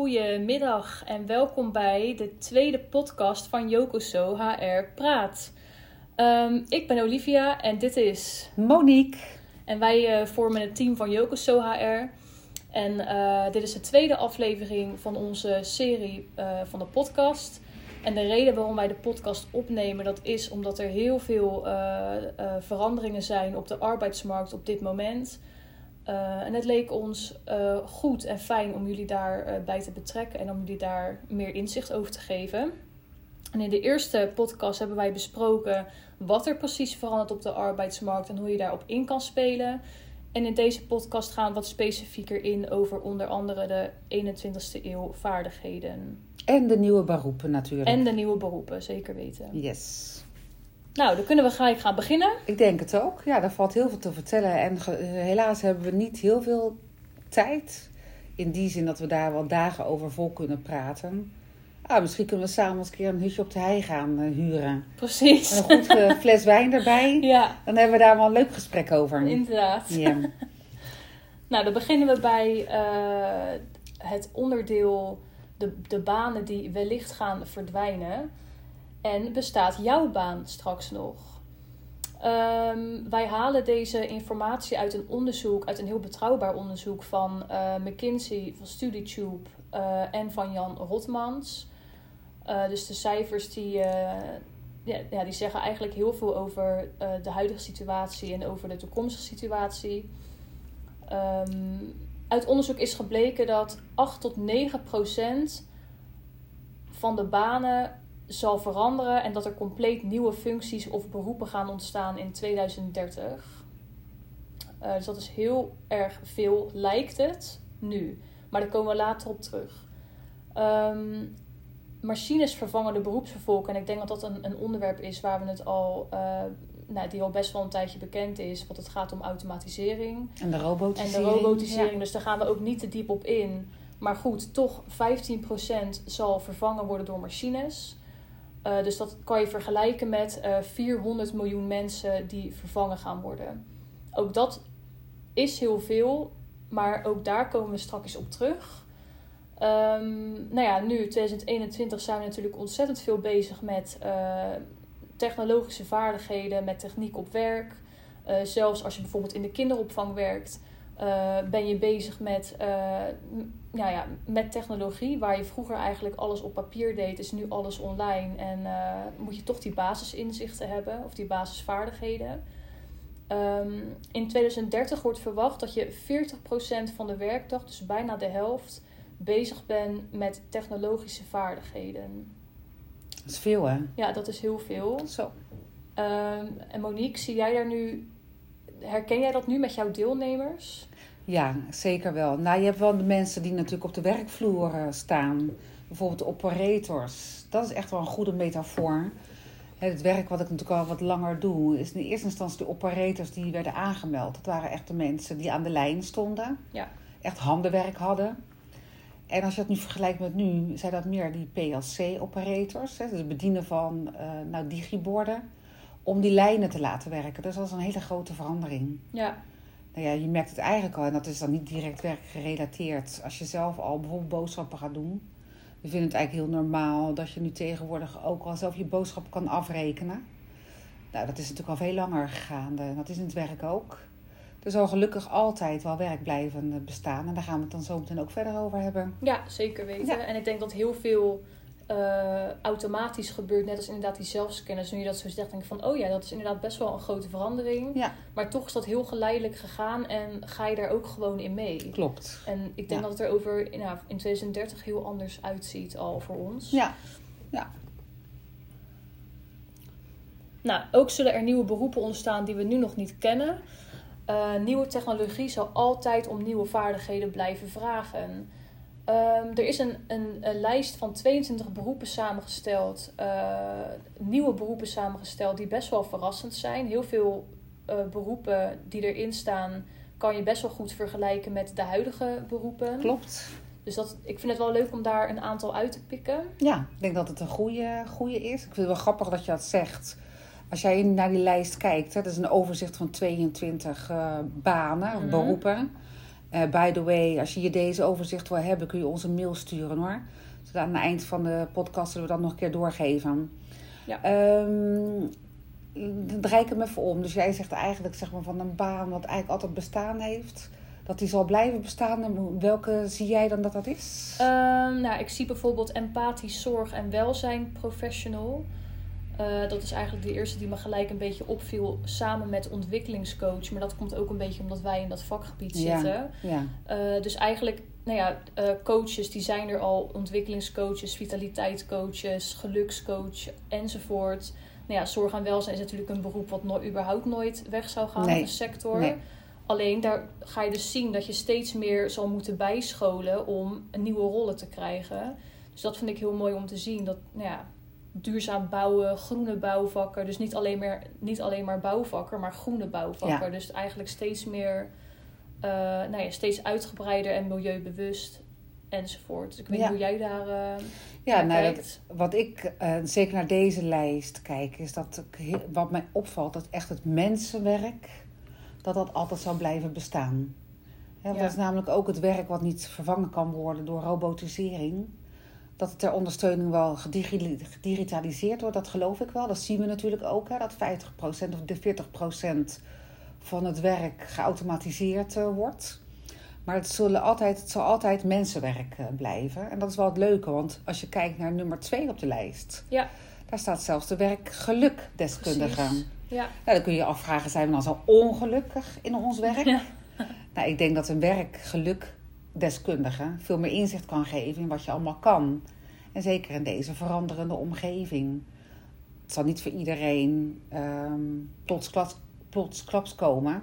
Goedemiddag en welkom bij de tweede podcast van Yokoso HR Praat. Um, ik ben Olivia en dit is Monique. En wij uh, vormen het team van Yokoso HR. En uh, dit is de tweede aflevering van onze serie uh, van de podcast. En de reden waarom wij de podcast opnemen, dat is omdat er heel veel veranderingen zijn op de arbeidsmarkt op dit moment. Uh, en het leek ons uh, goed en fijn om jullie daarbij uh, bij te betrekken en om jullie daar meer inzicht over te geven. En in de eerste podcast hebben wij besproken wat er precies verandert op de arbeidsmarkt en hoe je daarop in kan spelen. En in deze podcast gaan we wat specifieker in over onder andere de 21ste eeuw vaardigheden. En de nieuwe beroepen natuurlijk. En de nieuwe beroepen, zeker weten. Yes. Nou, dan kunnen we gelijk gaan beginnen. Ik denk het ook. Ja, daar valt heel veel te vertellen. En helaas hebben we niet heel veel tijd. In die zin dat we daar wel dagen over vol kunnen praten. Ah, misschien kunnen we samen eens een keer een hutje op de hei gaan uh, huren. Precies. En een goed uh, fles wijn erbij. Ja. Dan hebben we daar wel een leuk gesprek over. Inderdaad. Ja. nou, dan beginnen we bij uh, het onderdeel, de, de banen die wellicht gaan verdwijnen. En bestaat jouw baan straks nog? Um, wij halen deze informatie uit een onderzoek, uit een heel betrouwbaar onderzoek van uh, McKinsey, van StudyTube uh, en van Jan Rotmans. Uh, dus de cijfers die, ja, die zeggen eigenlijk heel veel over de huidige situatie en over de toekomstige situatie. Um, uit onderzoek is gebleken dat 8 tot 9 procent van de banen zal veranderen en dat er compleet nieuwe functies of beroepen gaan ontstaan in 2030. Uh, dus dat is heel erg veel, lijkt het nu. Maar daar komen we later op terug. Um, machines vervangen de beroepsvervolking. En ik denk dat dat een, een onderwerp is waar we het al, uh, nou, die al best wel een tijdje bekend is. Want het gaat om automatisering. En de robotisering. En de robotisering. Ja. Dus daar gaan we ook niet te diep op in. Maar goed, toch 15% zal vervangen worden door machines. Uh, dus dat kan je vergelijken met uh, 400 miljoen mensen die vervangen gaan worden. Ook dat is heel veel, maar ook daar komen we straks op terug. Um, nou ja, nu 2021 zijn we natuurlijk ontzettend veel bezig met uh, technologische vaardigheden, met techniek op werk. Zelfs als je bijvoorbeeld in de kinderopvang werkt, uh, ben je bezig met, nou ja, met technologie. Waar je vroeger eigenlijk alles op papier deed, is nu alles online. En moet je toch die basisinzichten hebben of die basisvaardigheden. Um, in 2030 wordt verwacht dat je 40% van de werkdag, dus bijna de helft, bezig bent met technologische vaardigheden. Dat is veel, hè? Ja, dat is heel veel. Zo. Um, en Monique, zie jij daar nu, herken jij dat nu met jouw deelnemers? Ja, zeker wel. Nou, je hebt wel de mensen die natuurlijk op de werkvloer staan. Bijvoorbeeld de operators. Dat is echt wel een goede metafoor. Het werk wat ik natuurlijk al wat langer doe, is in eerste instantie de operators die werden aangemeld. Dat waren echt de mensen die aan de lijn stonden. Ja. Echt handenwerk hadden. En als je dat nu vergelijkt met nu, zijn dat meer die PLC-operators. Dus het bedienen van uh, nou, digiborden. Om die lijnen te laten werken. Dus dat is een hele grote verandering. Ja. Nou ja, je merkt het eigenlijk al. En dat is dan niet direct werkgerelateerd. Als je zelf al bijvoorbeeld boodschappen gaat doen. We vinden het eigenlijk heel normaal dat je nu tegenwoordig ook al zelf je boodschap kan afrekenen. Nou, dat is natuurlijk al veel langer gaande. Dat is in het werk ook. Er zal gelukkig altijd wel werk blijven bestaan. En daar gaan we het dan zo meteen ook verder over hebben. Ja, zeker weten. Ja. En ik denk dat heel veel uh, automatisch gebeurt. Net als inderdaad die zelfscanners. Nu je dat zo zegt, denk ik van... Oh ja, dat is inderdaad best wel een grote verandering. Ja. Maar toch is dat heel geleidelijk gegaan. En ga je daar ook gewoon in mee. Klopt. En ik denk ja. dat het er over nou, in 2030 heel anders uitziet al voor ons. Ja. Ja. Nou, ook zullen er nieuwe beroepen ontstaan die we nu nog niet kennen. Uh, nieuwe technologie zal altijd om nieuwe vaardigheden blijven vragen. Um, er is een, een, een, lijst van 22 beroepen samengesteld, uh, nieuwe beroepen samengesteld, die best wel verrassend zijn. Heel veel uh, beroepen die erin staan, kan je best wel goed vergelijken met de huidige beroepen. Klopt. Dus dat, ik vind het wel leuk om daar een aantal uit te pikken. Ja, ik denk dat het een goede, goede is. Ik vind het wel grappig dat je dat zegt. Als jij naar die lijst kijkt, hè, dat is een overzicht van 22 uh, banen of Mhm. beroepen. Eh, by the way, als je hier deze overzicht wil hebben, kun je ons een mail sturen hoor. Dus aan het eind van de podcast zullen we dat nog een keer doorgeven. Ja. Ehm, dan draai ik hem even om. Dus jij zegt eigenlijk zeg maar, van een baan wat eigenlijk altijd bestaan heeft. Dat die zal blijven bestaan. En welke zie jij dan dat dat is? Ehm, nou, ik zie bijvoorbeeld empathisch zorg en welzijn professional. Eh, dat is eigenlijk de eerste die me gelijk een beetje opviel samen met ontwikkelingscoach. Maar dat komt ook een beetje omdat wij in dat vakgebied zitten. Ja, Eh, dus eigenlijk, nou ja, eh, coaches die zijn er al. Ontwikkelingscoaches, vitaliteitscoaches, gelukscoach enzovoort. Nou ja, zorg en welzijn is natuurlijk een beroep wat nooit, überhaupt nooit weg zou gaan. Nee. Of een sector. Nee. Alleen daar ga je dus zien dat je steeds meer zal moeten bijscholen om nieuwe rollen te krijgen. Dus dat vind ik heel mooi om te zien. Dat nou ja, duurzaam bouwen, groene bouwvakken. Dus niet alleen, meer, niet alleen maar bouwvakken, maar groene bouwvakken. Ja. Dus eigenlijk steeds meer, eh, nou ja, steeds uitgebreider en milieubewust enzovoort. Dus ik weet niet Ja. hoe jij daar eh ja naar nou, dat, wat ik eh, zeker naar deze lijst kijk, is dat ik, wat mij opvalt, dat echt het mensenwerk, dat dat altijd zal blijven bestaan. Hè, want Ja. Dat is namelijk ook het werk wat niet vervangen kan worden door robotisering. Dat het ter ondersteuning wel gedigi- gedigitaliseerd wordt, dat geloof ik wel. Dat zien we natuurlijk ook, hè, dat 50% of de 40% van het werk geautomatiseerd eh, wordt. Maar het, zullen altijd, het zal altijd mensenwerk eh, blijven. En dat is wel het leuke, want als je kijkt naar nummer 2 op de lijst, Ja, daar staat zelfs de werkgelukdeskundige. Ja, Nou, dan kun je je afvragen, zijn we dan zo ongelukkig in ons werk? Ja. Nou, ik denk dat een werkgelukdeskundige veel meer inzicht kan geven in wat je allemaal kan. En zeker in deze veranderende omgeving. Het zal niet voor iedereen ehm plotsklaps, komen.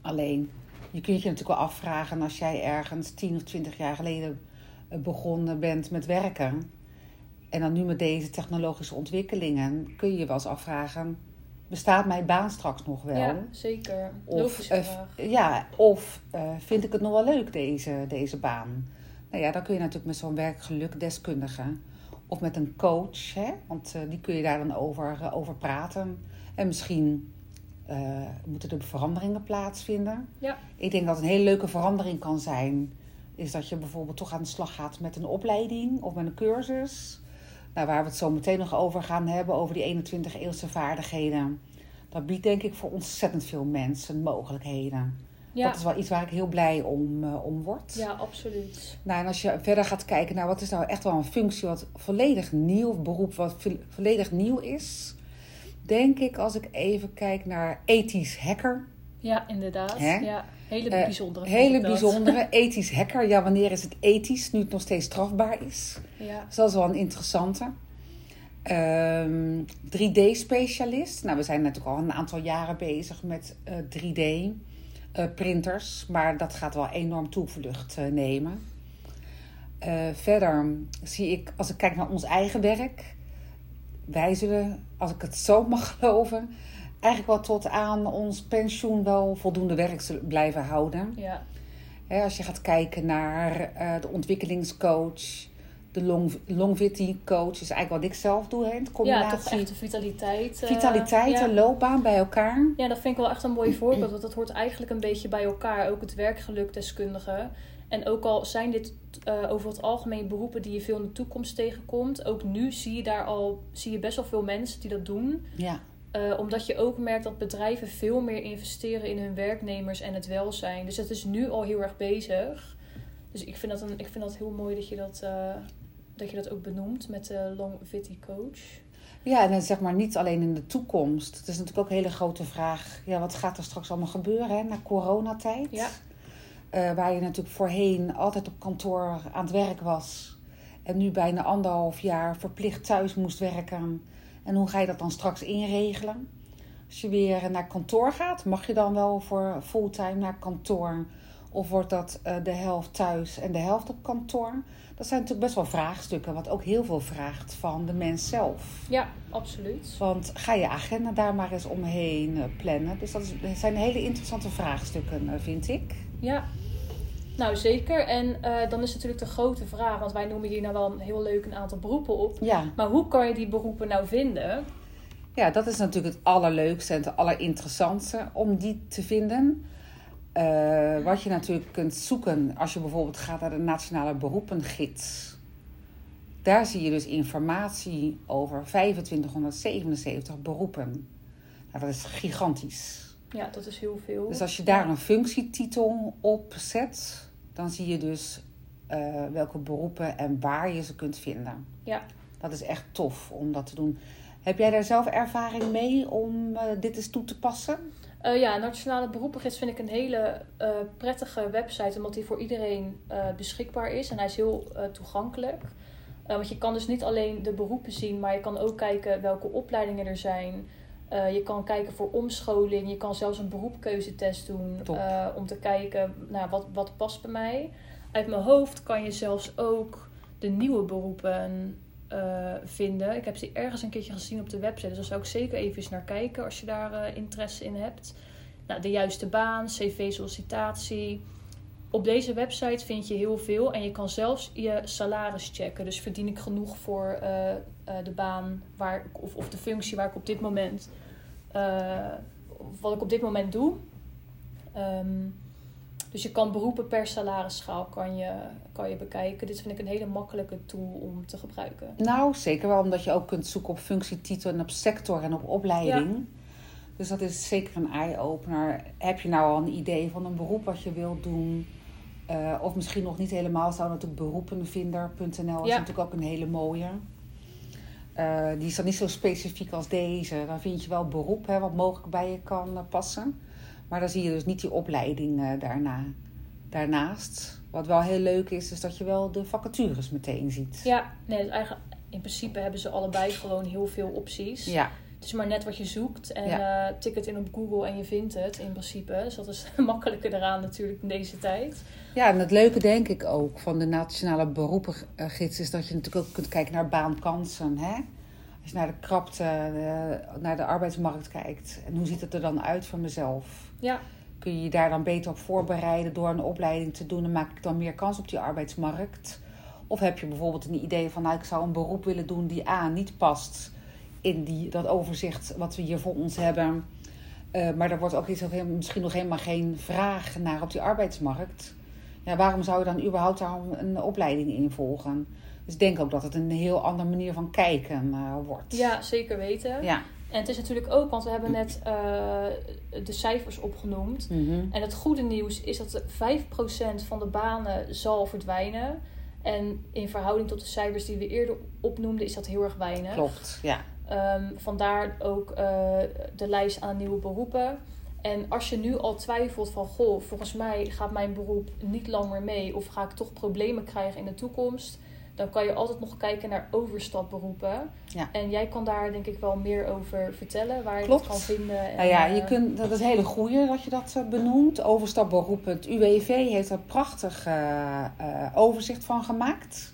Alleen, je kunt je natuurlijk wel afvragen als jij ergens 10 of 20 jaar geleden eh, begonnen bent met werken. En dan nu met deze technologische ontwikkelingen kun je je wel eens afvragen: bestaat mijn baan straks nog wel? ja zeker. Of, eh, ja, of eh, vind ik het nog wel leuk, deze, deze baan? Nou ja, dan kun je natuurlijk met zo'n werkgelukdeskundige of met een coach, hè? want eh, die kun je daar dan over, over praten. En misschien moeten er veranderingen plaatsvinden. Ja. Ik denk dat een hele leuke verandering kan zijn, is dat je bijvoorbeeld toch aan de slag gaat met een opleiding of met een cursus. Nou, waar we het zo meteen nog over gaan hebben, over die 21e-eeuwse vaardigheden. Dat biedt denk ik voor ontzettend veel mensen mogelijkheden. Ja, Dat is wel iets waar ik heel blij om, eh, om word. ja, absoluut. Nou, en als je verder gaat kijken naar wat is nou echt wel een functie wat volledig nieuw, beroep wat vo- volledig nieuw is. Denk ik als ik even kijk naar ethisch hacker. Ja, inderdaad. Hè? Ja, hele Eh, bijzondere. Hele bijzondere ethisch hacker. Ja, wanneer is het ethisch? Nu het nog steeds strafbaar is. Ja, Dus dat is wel een interessante. Ehm, 3D-specialist. Nou, we zijn natuurlijk al een aantal jaren bezig met 3D-printers. maar dat gaat wel enorm toevlucht eh, nemen. Eh, verder zie ik, als ik kijk naar ons eigen werk... wij zullen, als ik het zo mag geloven... eigenlijk wel tot aan ons pensioen wel voldoende werk blijven houden. ja, Hè, als je gaat kijken naar eh, de ontwikkelingscoach, de long, longevity coach, is eigenlijk wat ik zelf doe. Hè, in ja, combinatie toch echt de vitaliteit. eh, vitaliteit ja. en loopbaan bij elkaar. Ja, dat vind ik wel echt een mooi voorbeeld. Want dat hoort eigenlijk een beetje bij elkaar. Ook het werkgelukdeskundige. En ook al zijn dit eh, over het algemeen beroepen die je veel in de toekomst tegenkomt. Ook nu zie je daar al zie je best wel veel mensen die dat doen. Ja, Eh, omdat je ook merkt dat bedrijven veel meer investeren in hun werknemers en het welzijn. Dus dat is nu al heel erg bezig. Dus ik vind dat, een, ik vind dat heel mooi dat je dat, dat je dat ook benoemt met de longevity coach. ja, en dan zeg maar niet alleen in de toekomst. Het is natuurlijk ook een hele grote vraag. Ja, wat gaat er straks allemaal gebeuren hè, na coronatijd? Ja. Eh, waar je natuurlijk voorheen altijd op kantoor aan het werk was. En nu bijna anderhalf jaar verplicht thuis moest werken. En hoe ga je dat dan straks inregelen? Als je weer naar kantoor gaat, mag je dan wel voor fulltime naar kantoor? Of wordt dat eh, de helft thuis en de helft op kantoor? Dat zijn natuurlijk best wel vraagstukken, wat ook heel veel vraagt van de mens zelf. Ja, absoluut. Want ga je agenda daar maar eens omheen eh, plannen. Dus dat, zijn hele interessante vraagstukken, eh, vind ik. Ja, nou zeker. En eh, dan is natuurlijk de grote vraag, want wij noemen hier nou wel een heel leuk een aantal beroepen op. Ja, Maar hoe kan je die beroepen nou vinden? Ja, dat is natuurlijk het allerleukste en het allerinteressantste om die te vinden. Eh, wat je natuurlijk kunt zoeken als je bijvoorbeeld gaat naar de Nationale Beroepengids. Daar zie je dus informatie over 2577 beroepen. Nou, dat is gigantisch. Ja, dat is heel veel. Dus als je daar een functietitel op zet, dan zie je dus eh, welke beroepen en waar je ze kunt vinden. Ja. Dat is echt tof om dat te doen. Heb jij daar zelf ervaring mee om uh, dit eens toe te passen? Uh, ja, Nationale Beroepengids vind ik een hele prettige website, omdat die voor iedereen beschikbaar is. En hij is heel toegankelijk. want je kan dus niet alleen de beroepen zien, maar je kan ook kijken welke opleidingen er zijn. Je kan kijken voor omscholing. Je kan zelfs een beroepkeuzetest doen. Om te kijken nou, wat, wat past bij mij. Uit mijn hoofd kan je zelfs ook de nieuwe beroepen uh, vinden. Ik heb ze ergens een keertje gezien op de website. Dus daar zou ik zeker even naar kijken als je daar interesse in hebt. Nou, de juiste baan, cv-sollicitatie. Op deze website vind je heel veel. En je kan zelfs je salaris checken. Dus verdien ik genoeg voor de baan waar, of, of de functie waar ik op dit moment wat ik op dit moment doe. Um, dus je kan beroepen per salarisschaal kan je, kan je bekijken. Dit vind ik een hele makkelijke tool om te gebruiken. Nou, zeker wel omdat je ook kunt zoeken op functietitel en op sector en op opleiding. Ja. Dus dat is zeker een eye-opener. Heb je nou al een idee van een beroep wat je wilt doen? Uh, of misschien nog niet helemaal, zou natuurlijk beroepenvinder.nl ja. is natuurlijk ook een hele mooie. Uh, die is dan niet zo specifiek als deze. Dan vind je wel beroep hè, wat mogelijk bij je kan uh, passen. Maar dan zie je dus niet die opleiding uh, daarna. daarnaast. Wat wel heel leuk is, is dat je wel de vacatures meteen ziet. Ja, nee, dus eigenlijk, in principe hebben ze allebei gewoon heel veel opties. Ja. Het is maar net wat je zoekt. En ja. tik het in op Google en je vindt het in principe. Dus dat is makkelijker eraan natuurlijk in deze tijd. Ja, en het leuke denk ik ook van de Nationale Beroepengids... is dat je natuurlijk ook kunt kijken naar baankansen. Hè? Als je naar de krapte, naar de arbeidsmarkt kijkt... en hoe ziet het er dan uit voor mezelf? Ja. Kun je je daar dan beter op voorbereiden door een opleiding te doen... en maak ik dan meer kans op die arbeidsmarkt? Of heb je bijvoorbeeld een idee van... nou, ik zou een beroep willen doen die A, niet past in die, dat overzicht wat we hier voor ons hebben... Uh, maar er wordt ook iets, misschien nog helemaal geen vraag naar op die arbeidsmarkt ja, waarom zou je dan überhaupt daar een opleiding in volgen? Dus ik denk ook dat het een heel andere manier van kijken uh, wordt. Ja, zeker weten. Ja. En het is natuurlijk ook, want we hebben net uh, de cijfers opgenoemd. Mm -hmm. En het goede nieuws is dat 5% van de banen zal verdwijnen. En in verhouding tot de cijfers die we eerder opnoemden, is dat heel erg weinig. Klopt, ja. Um, vandaar ook uh, de lijst aan nieuwe beroepen. En als je nu al twijfelt van, goh, volgens mij gaat mijn beroep niet langer mee of ga ik toch problemen krijgen in de toekomst, dan kan je altijd nog kijken naar overstapberoepen. Ja. En jij kan daar denk ik wel meer over vertellen, waar je Klopt. dat kan vinden. En, nou ja, je kunt, dat is een hele goede dat je dat benoemt. Overstapberoepen. Het UWV heeft er prachtig uh, uh, overzicht van gemaakt.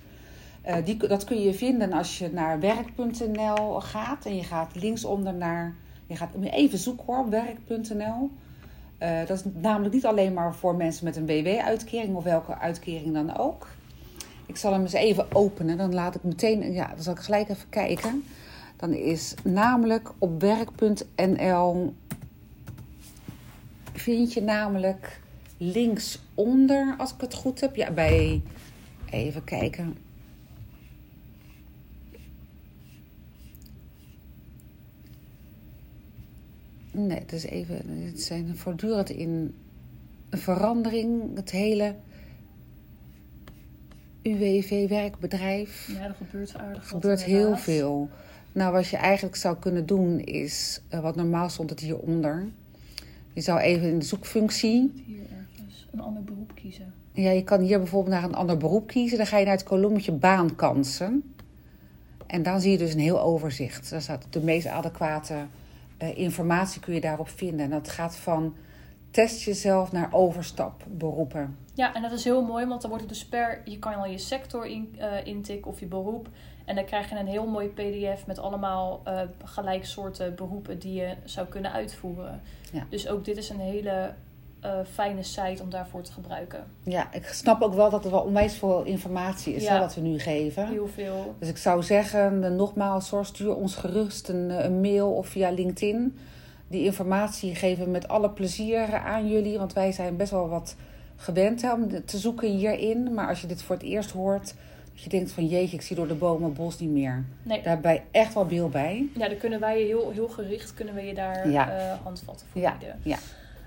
Uh, die, dat kun je vinden als je naar werk.nl gaat en je gaat linksonder naar je gaat even zoeken hoor, werk.nl. Dat is namelijk niet alleen maar voor mensen met een WW-uitkering of welke uitkering dan ook. Ik zal hem eens even openen. Dan laat ik meteen, ja, dan zal ik gelijk even kijken. Dan is namelijk op werk.nl vind je namelijk linksonder, als ik het goed heb. Ja, bij even kijken. Nee, het is even. Het zijn voortdurend in verandering. Het hele UWV-werkbedrijf. Ja, er gebeurt aardig. Er gebeurt heel veel. Nou, wat je eigenlijk zou kunnen doen is, uh, wat normaal stond het hieronder. Je zou even in de zoekfunctie. Hier ergens een ander beroep kiezen. Ja, je kan hier bijvoorbeeld naar een ander beroep kiezen. Dan ga je naar het kolommetje baankansen. En dan zie je dus een heel overzicht. Daar staat de meest adequate uh, informatie kun je daarop vinden. En dat gaat van test jezelf naar overstapberoepen. Ja, en dat is heel mooi, want dan wordt het dus per... Je kan al je sector in, uh, intikken of je beroep. En dan krijg je een heel mooi pdf met allemaal uh, gelijk soorten beroepen die je zou kunnen uitvoeren. Ja. Dus ook dit is een hele uh, fijne site om daarvoor te gebruiken. Ja, ik snap ook wel dat er wel onwijs veel informatie is Ja. hè, wat we nu geven. Heel veel. Dus ik zou zeggen, eh, nogmaals, hoor, stuur ons gerust een, een mail of via LinkedIn. Die informatie geven we met alle plezier aan jullie. Want wij zijn best wel wat gewend hè, om te zoeken hierin. Maar als je dit voor het eerst hoort, dat je denkt van jeetje, ik zie door de bomen het bos niet meer. Nee, Daar heb je echt wel beeld bij. ja, dan kunnen wij je heel, heel gericht kunnen we je daar Ja. eh, handvatten voor Ja, bieden. ja.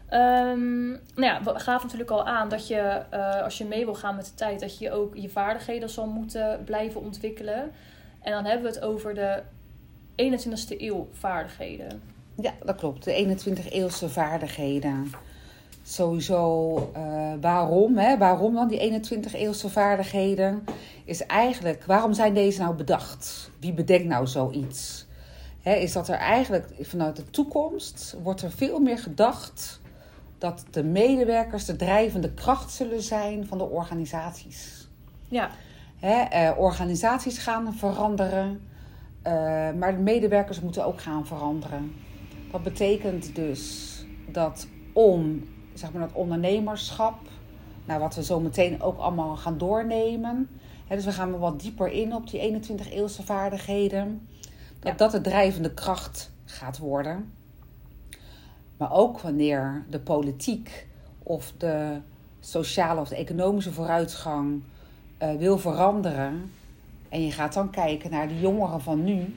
Ehm, nou ja, we gaven natuurlijk al aan dat je, eh, als je mee wil gaan met de tijd, dat je ook je vaardigheden zal moeten blijven ontwikkelen. En dan hebben we het over de 21ste eeuw vaardigheden. Ja, dat klopt. De 21 eeuwse vaardigheden. Sowieso, eh, waarom? Hè? Waarom dan die 21 eeuwse vaardigheden? Is eigenlijk, waarom zijn deze nou bedacht? Wie bedenkt nou zoiets? Hè, is dat er eigenlijk vanuit de toekomst wordt er veel meer gedacht dat de medewerkers de drijvende kracht zullen zijn van de organisaties. Ja, Hè, eh, organisaties gaan veranderen, eh, maar de medewerkers moeten ook gaan veranderen. Dat betekent dus dat om zeg maar, dat ondernemerschap, nou, wat we zo meteen ook allemaal gaan doornemen. Dus we gaan er wat dieper in op die 21 eeuwse vaardigheden. Dat Ja. dat de drijvende kracht gaat worden. Maar ook wanneer de politiek of de sociale of de economische vooruitgang eh, wil veranderen. En je gaat dan kijken naar de jongeren van nu.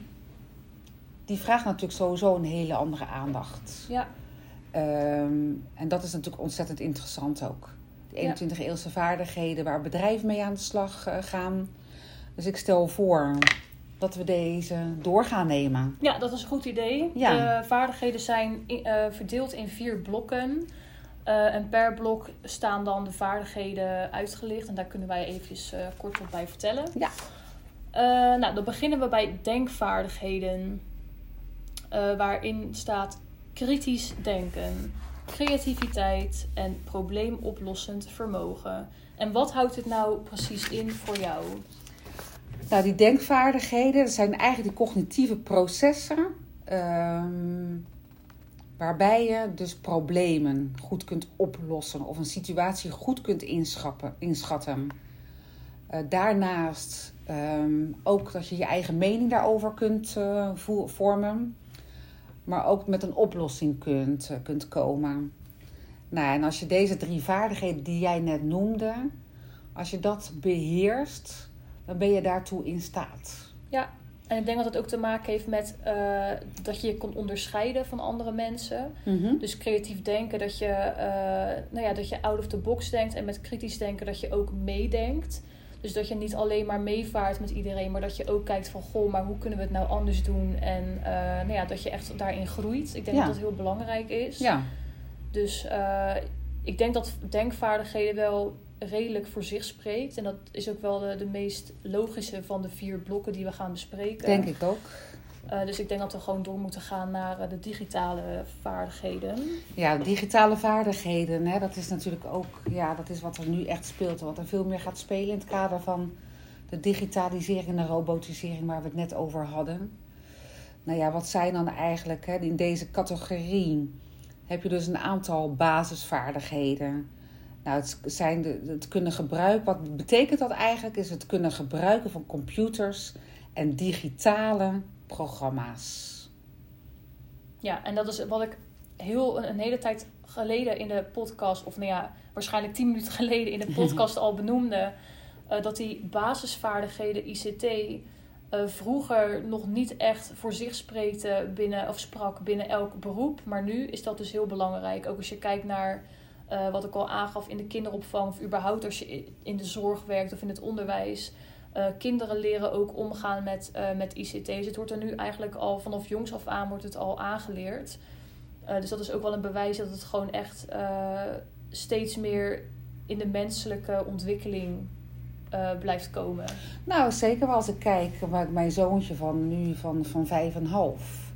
Die vraagt natuurlijk sowieso een hele andere aandacht. ja, Ehm, en dat is natuurlijk ontzettend interessant ook. De 21 eeuwse vaardigheden waar bedrijven mee aan de slag eh, gaan. Dus ik stel voor dat we deze door gaan nemen. ja, dat is een goed idee. Ja. De vaardigheden zijn eh, verdeeld in vier blokken. Eh, en per blok staan dan de vaardigheden uitgelicht. En daar kunnen wij eventjes kort op bij vertellen. Ja. Nou, dan beginnen we bij denkvaardigheden. waarin staat kritisch denken, creativiteit en probleemoplossend vermogen. En wat houdt het nou precies in voor jou? Nou, die denkvaardigheden, zijn eigenlijk die cognitieve processen. ehm, waarbij je dus problemen goed kunt oplossen of een situatie goed kunt inschatten. Eh, daarnaast ehm, ook dat je je eigen mening daarover kunt eh, vo- vormen. Maar ook met een oplossing kunt, eh, kunt komen. Nou, en als je deze drie vaardigheden die jij net noemde, als je dat beheerst, dan ben je daartoe in staat. En ik denk dat het ook te maken heeft met eh, dat je je kon onderscheiden van andere mensen. Dus creatief denken, dat je, eh, nou ja, dat je out of the box denkt. En met kritisch denken dat je ook meedenkt. Dus dat je niet alleen maar meevaart met iedereen, maar dat je ook kijkt van goh, maar hoe kunnen we het nou anders doen? En eh, nou ja, dat je echt daarin groeit. Ik denk Ja. dat dat heel belangrijk is. Ja, Dus eh, ik denk dat denkvaardigheden wel redelijk voor zich spreekt. En dat is ook wel de, de meest logische van de vier blokken die we gaan bespreken. denk ik ook. Eh, dus ik denk dat we gewoon door moeten gaan naar eh, de digitale vaardigheden. Ja, digitale vaardigheden, hè, dat is natuurlijk ook ja, dat is wat er nu echt speelt. Wat er veel meer gaat spelen in het kader van de digitalisering en de robotisering waar we het net over hadden. Nou ja, wat zijn dan eigenlijk hè, in deze categorie? Heb je dus een aantal basisvaardigheden. Nou, het zijn de, het kunnen gebruiken. Wat betekent dat eigenlijk? Is het kunnen gebruiken van computers en digitale programma's. Ja, en dat is wat ik heel een, hele tijd geleden in de podcast, of nou ja, waarschijnlijk tien minuten geleden in de podcast al benoemde. eh, dat die basisvaardigheden ICT eh, vroeger nog niet echt voor zich spreekte binnen, of sprak binnen elk beroep. Maar nu is dat dus heel belangrijk. Ook als je kijkt naar eh, wat ik al aangaf in de kinderopvang, of überhaupt als je in de zorg werkt of in het onderwijs. Eh, kinderen leren ook omgaan met, eh, met ICT. Dus het wordt er nu eigenlijk al vanaf jongs af aan wordt het al aangeleerd. Eh, dus dat is ook wel een bewijs dat het gewoon echt steeds meer in de menselijke ontwikkeling blijft komen. Nou, zeker als ik kijk, mijn zoontje van nu van, van vijf en half,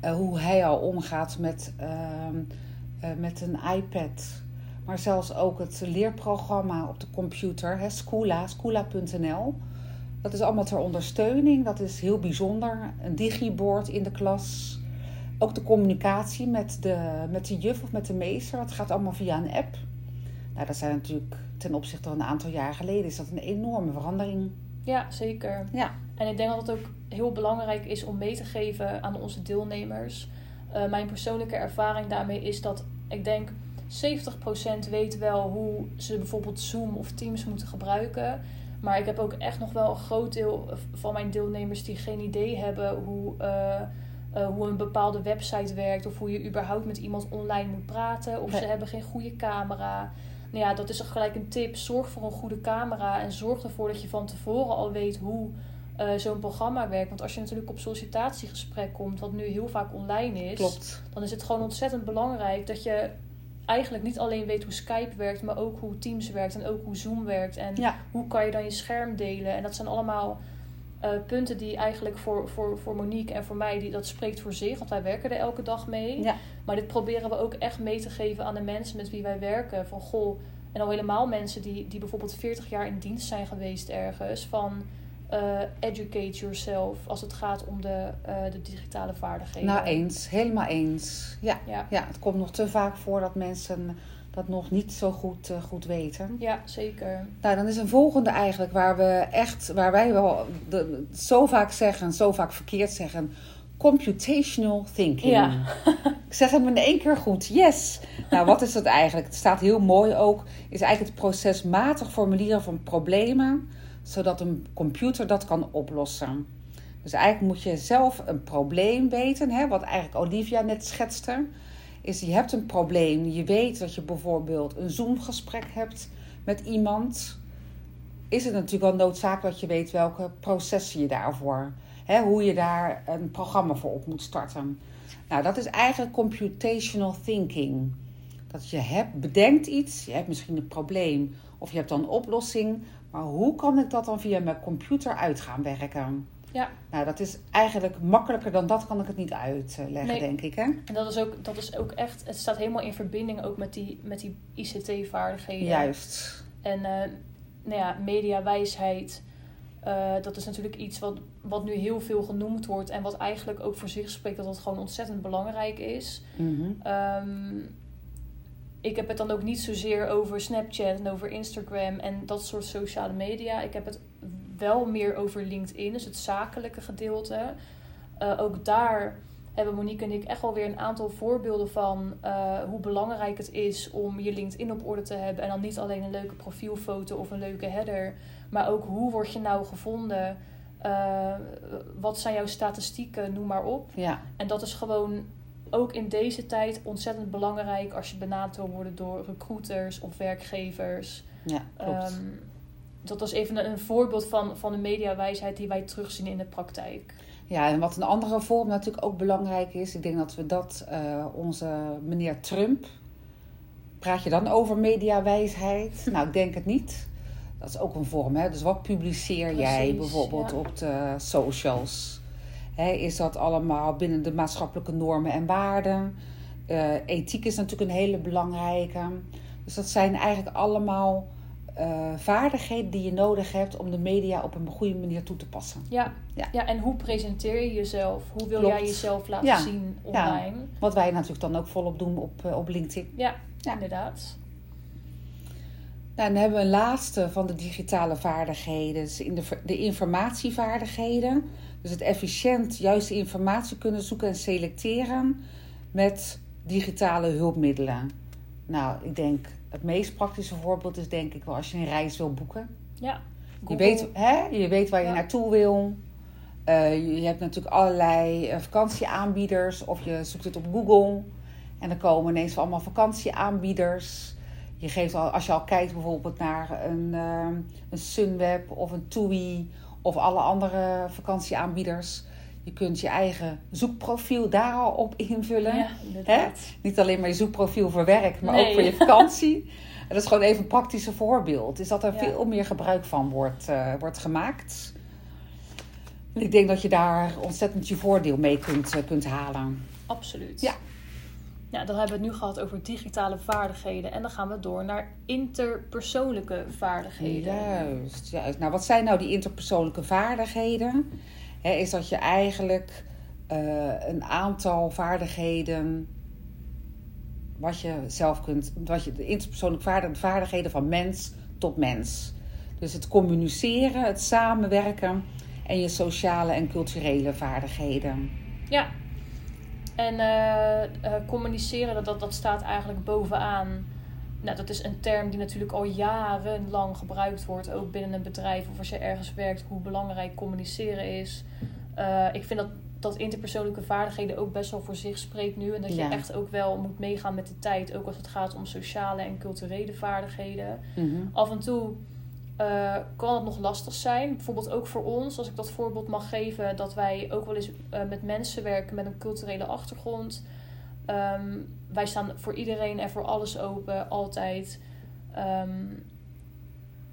hoe hij al omgaat met, ehm, eh, met een iPad. Maar zelfs ook het leerprogramma op de computer, hè. Dat is allemaal ter ondersteuning, dat is heel bijzonder. Een digibord in de klas. Ook de communicatie met de, met de juf of met de meester, dat gaat allemaal via een app. Nou, dat zijn natuurlijk ten opzichte van een aantal jaar geleden is dat een enorme verandering. Ja, zeker. Ja. En ik denk dat het ook heel belangrijk is om mee te geven aan onze deelnemers. Eh, mijn persoonlijke ervaring daarmee is dat ik denk 70% weet wel hoe ze bijvoorbeeld Zoom of Teams moeten gebruiken. Maar ik heb ook echt nog wel een groot deel van mijn deelnemers die geen idee hebben hoe, eh, eh, hoe een bepaalde website werkt. Of hoe je überhaupt met iemand online moet praten. Of Nee. ze hebben geen goede camera. Nou ja, dat is gelijk een tip. Zorg voor een goede camera. En zorg ervoor dat je van tevoren al weet hoe eh, zo'n programma werkt. Want als je natuurlijk op sollicitatiegesprek komt, wat nu heel vaak online is Klopt. dan is het gewoon ontzettend belangrijk dat je eigenlijk niet alleen weet hoe Skype werkt, maar ook hoe Teams werkt en ook hoe Zoom werkt. En Ja. hoe kan je dan je scherm delen? En dat zijn allemaal eh, punten die eigenlijk voor, voor, voor Monique en voor mij, die, dat spreekt voor zich, want wij werken er elke dag mee. Ja. Maar dit proberen we ook echt mee te geven aan de mensen met wie wij werken. Van goh, en al helemaal mensen die, die bijvoorbeeld 40 jaar in dienst zijn geweest ergens. Van eh, educate yourself als het gaat om de, eh, de digitale vaardigheden. Nou, eens. Helemaal eens. Ja. Ja. ja, het komt nog te vaak voor dat mensen dat nog niet zo goed, eh, goed weten. Ja, zeker. Nou, dan is een volgende eigenlijk waar we echt, waar wij wel de, zo vaak zeggen, zo vaak verkeerd zeggen. Computational thinking. Ja. Ik zeg hem in één keer goed. Yes. Nou, wat is dat eigenlijk? Het staat heel mooi ook. Is eigenlijk het procesmatig formuleren van problemen, zodat een computer dat kan oplossen. Dus eigenlijk moet je zelf een probleem weten, hè, wat eigenlijk Olivia net schetste. Is je hebt een probleem, je weet dat je bijvoorbeeld een Zoom-gesprek hebt met iemand. Is het natuurlijk wel noodzakelijk dat je weet welke processen je daarvoor, hè, hoe je daar een programma voor op moet starten. Nou, dat is eigenlijk computational thinking. Dat je hebt, bedenkt iets, je hebt misschien een probleem of je hebt dan een oplossing, maar hoe kan ik dat dan via mijn computer uit gaan werken? Ja. Nou, dat is eigenlijk makkelijker dan dat kan ik het niet uitleggen, Nee. denk ik. Hè? En dat is, ook, dat is ook echt, het staat helemaal in verbinding ook met die, met die ICT-vaardigheden. Juist. En eh, nou ja, mediawijsheid, eh, dat is natuurlijk iets wat, wat nu heel veel genoemd wordt. En wat eigenlijk ook voor zich spreekt dat het gewoon ontzettend belangrijk is. Ehm, ik heb het dan ook niet zozeer over Snapchat en over Instagram en dat soort sociale media. Ik heb het wel meer over LinkedIn, dus het zakelijke gedeelte. Eh, ook daar hebben Monique en ik echt wel weer een aantal voorbeelden van eh, hoe belangrijk het is om je LinkedIn op orde te hebben. En dan niet alleen een leuke profielfoto of een leuke header, maar ook hoe word je nou gevonden? Eh, wat zijn jouw statistieken? Noem maar op. Ja, En dat is gewoon ook in deze tijd ontzettend belangrijk als je benaderd wil worden door recruiters of werkgevers. ja, klopt. Ehm, dat was even een, een voorbeeld van, van de mediawijsheid die wij terugzien in de praktijk. Ja, en wat een andere vorm natuurlijk ook belangrijk is, ik denk dat we dat eh, onze meneer Trump. Praat je dan over mediawijsheid? nou, ik denk het niet. Dat is ook een vorm, hè? Dus wat publiceer jij bijvoorbeeld ja. op de socials? Is dat allemaal binnen de maatschappelijke normen en waarden? Eh, ethiek is natuurlijk een hele belangrijke. Dus dat zijn eigenlijk allemaal eh, vaardigheden die je nodig hebt om de media op een goede manier toe te passen. Ja, Ja. ja. en hoe presenteer je jezelf? Hoe wil Klopt. jij jezelf laten Ja, zien ja. online? Wat wij natuurlijk dan ook volop doen op, eh, op LinkedIn. Ja, Ja. inderdaad. Nou, dan hebben we een laatste van de digitale vaardigheden. Dus in de, de informatievaardigheden. Dus het efficiënt juiste informatie kunnen zoeken en selecteren met digitale hulpmiddelen. Nou, ik denk het meest praktische voorbeeld is denk ik wel als je een reis wil boeken. Ja. Je weet, hè, je weet waar je Ja. naartoe wil. Eh, je, je hebt natuurlijk allerlei eh, vakantieaanbieders of je zoekt het op Google. En dan komen ineens allemaal vakantieaanbieders. Je geeft al, als je al kijkt bijvoorbeeld naar een, eh, een Sunweb of een TUI of alle andere vakantieaanbieders. Je kunt je eigen zoekprofiel daar al op invullen. Ja, inderdaad. Niet alleen maar je zoekprofiel voor werk, maar Nee. ook voor je vakantie. En dat is gewoon even een praktische voorbeeld. Is dat er Ja. veel meer gebruik van wordt, eh, wordt gemaakt. En ik denk dat je daar ontzettend je voordeel mee kunt, eh, kunt halen. Absoluut. Ja. Ja, dan hebben we het nu gehad over digitale vaardigheden. En dan gaan we door naar interpersoonlijke vaardigheden. Juist, juist. Nou, wat zijn nou die interpersoonlijke vaardigheden? Is dat je eigenlijk eh, een aantal vaardigheden wat je zelf kunt, wat je, de interpersoonlijke vaardig- vaardigheden van mens tot mens. Dus het communiceren, het samenwerken en je sociale en culturele vaardigheden. Ja. En eh, eh, communiceren, dat, dat, dat staat eigenlijk bovenaan. Nou, dat is een term die natuurlijk al jarenlang gebruikt wordt, ook binnen een bedrijf of als je ergens werkt, hoe belangrijk communiceren is. Eh, ik vind dat, dat interpersoonlijke vaardigheden ook best wel voor zich spreekt nu. En dat je echt ook wel moet meegaan met de tijd, ook als het gaat om sociale en culturele vaardigheden Mhm. af en toe eh, kan het nog lastig zijn. Bijvoorbeeld ook voor ons, als ik dat voorbeeld mag geven, dat wij ook wel eens eh, met mensen werken met een culturele achtergrond. Ehm, wij staan voor iedereen en voor alles open, altijd. Ehm,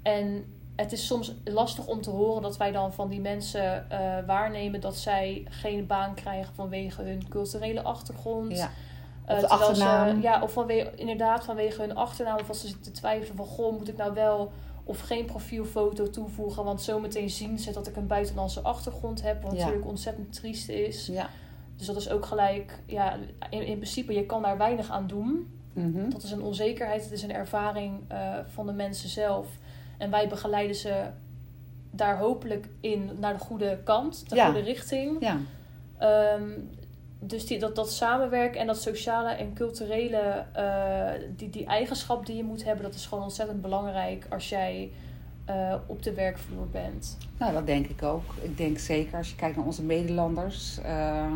en het is soms lastig om te horen dat wij dan van die mensen eh, waarnemen dat zij geen baan krijgen vanwege hun culturele achtergrond. Ja. Of de terwijl ze- achternaam. ja, of vanwege, inderdaad vanwege hun achternaam. Of als ze zitten te twijfelen van... Goh, moet ik nou wel of geen profielfoto toevoegen? Want zometeen zien ze dat ik een buitenlandse achtergrond heb. Wat Ja. natuurlijk ontzettend triest is. Ja. Dus dat is ook gelijk... Ja, in, in principe, je kan daar weinig aan doen. Mhm. Dat is een onzekerheid. Het is een ervaring eh, van de mensen zelf. En wij begeleiden ze daar hopelijk in naar de goede kant. De Ja. goede richting. Ja. Ehm, dus die, dat, dat samenwerken en dat sociale en culturele, eh, die, die eigenschap die je moet hebben, dat is gewoon ontzettend belangrijk als jij eh, op de werkvloer bent. Nou, dat denk ik ook. Ik denk zeker als je kijkt naar onze Nederlanders, eh,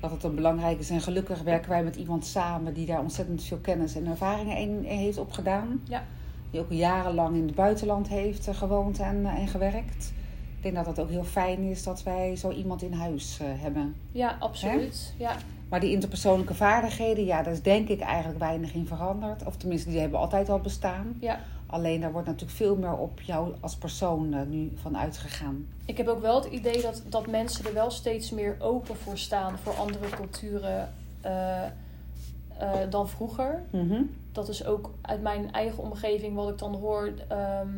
dat het een belangrijk is. En gelukkig werken wij met iemand samen die daar ontzettend veel kennis en ervaringen in, heeft opgedaan. Ja. Die ook jarenlang in het buitenland heeft gewoond en, en gewerkt. Ik denk dat het ook heel fijn is dat wij zo iemand in huis eh, hebben. Ja, absoluut. Ja. Maar die interpersoonlijke vaardigheden, ja, daar is denk ik eigenlijk weinig in veranderd. Of tenminste, die hebben altijd al bestaan. Ja. Alleen daar wordt natuurlijk veel meer op jou als persoon eh, nu van uitgegaan. Ik heb ook wel het idee dat, dat mensen er wel steeds meer open voor staan voor andere culturen eh, dan vroeger. Mhm. dat is ook uit mijn eigen omgeving wat ik dan hoor. ehm,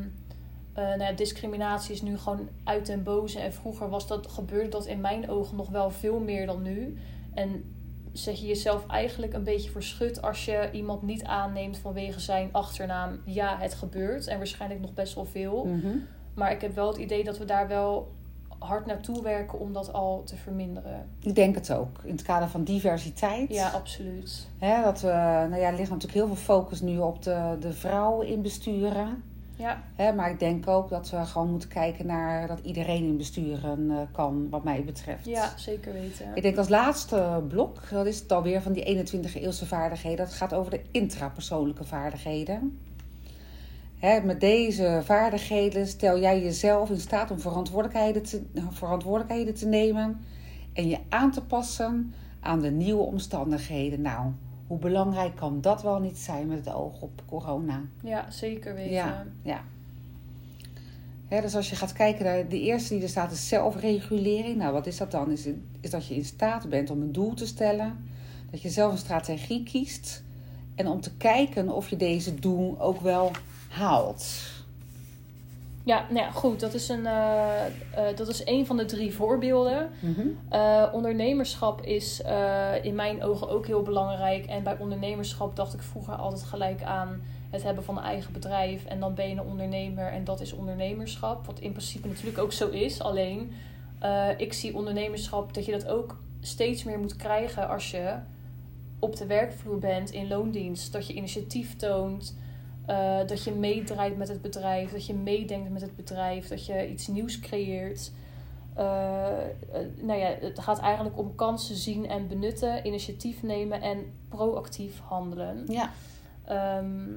eh, nou ja, discriminatie is nu gewoon uit den boze. En vroeger was dat, gebeurde dat in mijn ogen nog wel veel meer dan nu. En zet je jezelf eigenlijk een beetje verschut als je iemand niet aanneemt vanwege zijn achternaam. Ja, het gebeurt. En waarschijnlijk nog best wel veel. Mhm. Maar ik heb wel het idee dat we daar wel hard naartoe werken om dat al te verminderen. Ik denk het ook. In het kader van diversiteit. Ja, absoluut. Hè, dat we, nou ja, er ligt natuurlijk heel veel focus nu op de, de vrouw in besturen. Ja, Hè, maar ik denk ook dat we gewoon moeten kijken naar dat iedereen in besturen eh, kan, wat mij betreft. ja zeker weten. Ik denk als laatste blok, dat is het alweer van die 21 eeuwse vaardigheden. Dat gaat over de intrapersoonlijke vaardigheden. Hè, met deze vaardigheden stel jij jezelf in staat om verantwoordelijkheden te, verantwoordelijkheden te nemen en je aan te passen aan de nieuwe omstandigheden. Nou, hoe belangrijk kan dat wel niet zijn met het oog op corona? Ja, zeker weten. Ja, ja. Dus als je gaat kijken naar de eerste die er staat, is zelfregulering. Nou, wat is dat dan? Is, is dat je in staat bent om een doel te stellen. Dat je zelf een strategie kiest. En om te kijken of je deze doel ook wel haalt. Ja, nou ja, goed. Dat is, een, eh, eh, dat is een van de drie voorbeelden. Mhm. Eh, ondernemerschap is in mijn ogen ook heel belangrijk. En bij ondernemerschap dacht ik vroeger altijd gelijk aan het hebben van een eigen bedrijf. En dan ben je een ondernemer en dat is ondernemerschap. Wat in principe natuurlijk ook zo is. Alleen, ik zie ondernemerschap dat je dat ook steeds meer moet krijgen als je op de werkvloer bent in loondienst. Dat je initiatief toont. Eh, dat je meedraait met het bedrijf. Dat je meedenkt met het bedrijf. Dat je iets nieuws creëert. Eh, eh, nou ja, het gaat eigenlijk om kansen zien en benutten, initiatief nemen en proactief handelen. Ja. Ehm,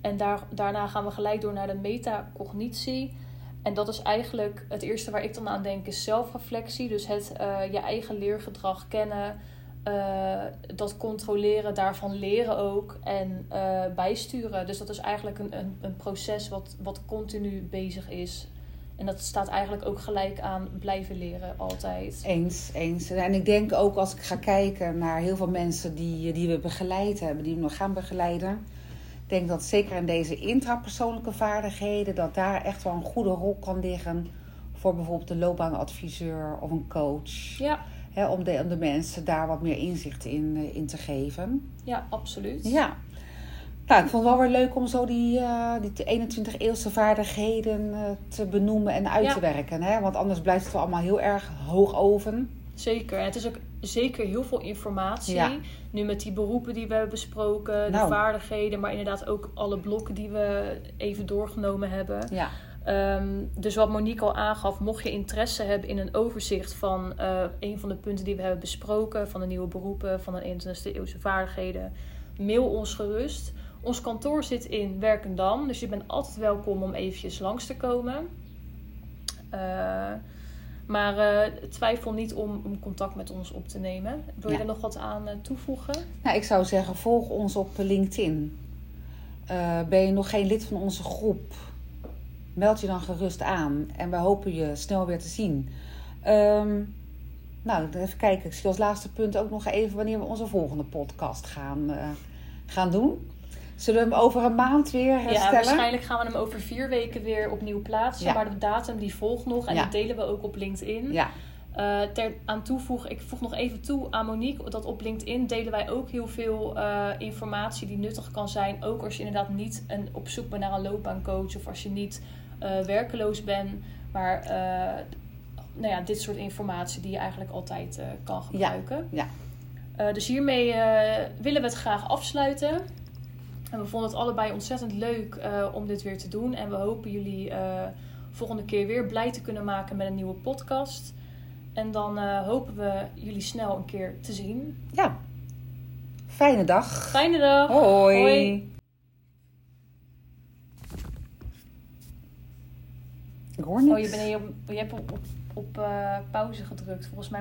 en daar, daarna gaan we gelijk door naar de metacognitie. En dat is eigenlijk het eerste waar ik dan aan denk, is zelfreflectie. Dus het je eigen leergedrag kennen, eh, dat controleren, daarvan leren ook en eh, bijsturen. Dus dat is eigenlijk een, een, een proces wat, wat continu bezig is. En dat staat eigenlijk ook gelijk aan blijven leren altijd. Eens, eens. En ik denk ook als ik ga kijken naar heel veel mensen die, die we begeleid hebben, die we nog gaan begeleiden. Ik denk dat zeker in deze intrapersoonlijke vaardigheden, dat daar echt wel een goede rol kan liggen voor bijvoorbeeld een loopbaanadviseur of een coach. Ja, Hè, om, de, om de mensen daar wat meer inzicht in, eh, in te geven. ja absoluut. Ja. Nou, ik vond het wel weer leuk om zo die, eh, die 21 eeuwse vaardigheden eh, te benoemen en uit Ja. te werken. Hè? Want anders blijft het wel allemaal heel erg hoog oven. Zeker. En het is ook zeker heel veel informatie. Ja. Nu met die beroepen die we hebben besproken, de Nou. vaardigheden, maar inderdaad ook alle blokken die we even doorgenomen hebben. Ja, Ehm, dus wat Monique al aangaf, mocht je interesse hebben in een overzicht van eh, een van de punten die we hebben besproken, van de nieuwe beroepen, van de 21ste eeuwse vaardigheden, mail ons gerust. Ons kantoor zit in Werkendam, dus je bent altijd welkom om eventjes langs te komen. Eh, maar eh, twijfel niet om, om contact met ons op te nemen. Wil je er nog wat aan toevoegen? nou, ik zou zeggen, volg ons op LinkedIn. Ben je nog geen lid van onze groep? Meld je dan gerust aan. En we hopen je snel weer te zien. Ehm, nou, even kijken. Ik zie als laatste punt ook nog even wanneer we onze volgende podcast gaan, eh, gaan doen. Zullen we hem over een maand weer eh, Ja, waarschijnlijk gaan we hem over vier weken weer opnieuw plaatsen. Ja. Maar de datum die volgt nog en Ja. die delen we ook op LinkedIn. Ja, Eh, ter, aan toevoeg, ik voeg nog even toe aan Monique dat op LinkedIn delen wij ook heel veel informatie die nuttig kan zijn. Ook als je inderdaad niet een, op zoek bent naar een loopbaancoach of als je niet werkeloos bent. Maar eh, nou ja, dit soort informatie die je eigenlijk altijd eh, kan gebruiken. ja. Eh, dus hiermee eh, willen we het graag afsluiten. En we vonden het allebei ontzettend leuk eh, om dit weer te doen. En we hopen jullie eh, volgende keer weer blij te kunnen maken met een nieuwe podcast. En dan eh, hopen we jullie snel een keer te zien. ja. Fijne dag. Fijne dag! Hoi. Hoi. Hoor niks. Oh, je, bent op, je hebt op, op, eh, pauze gedrukt. Volgens mij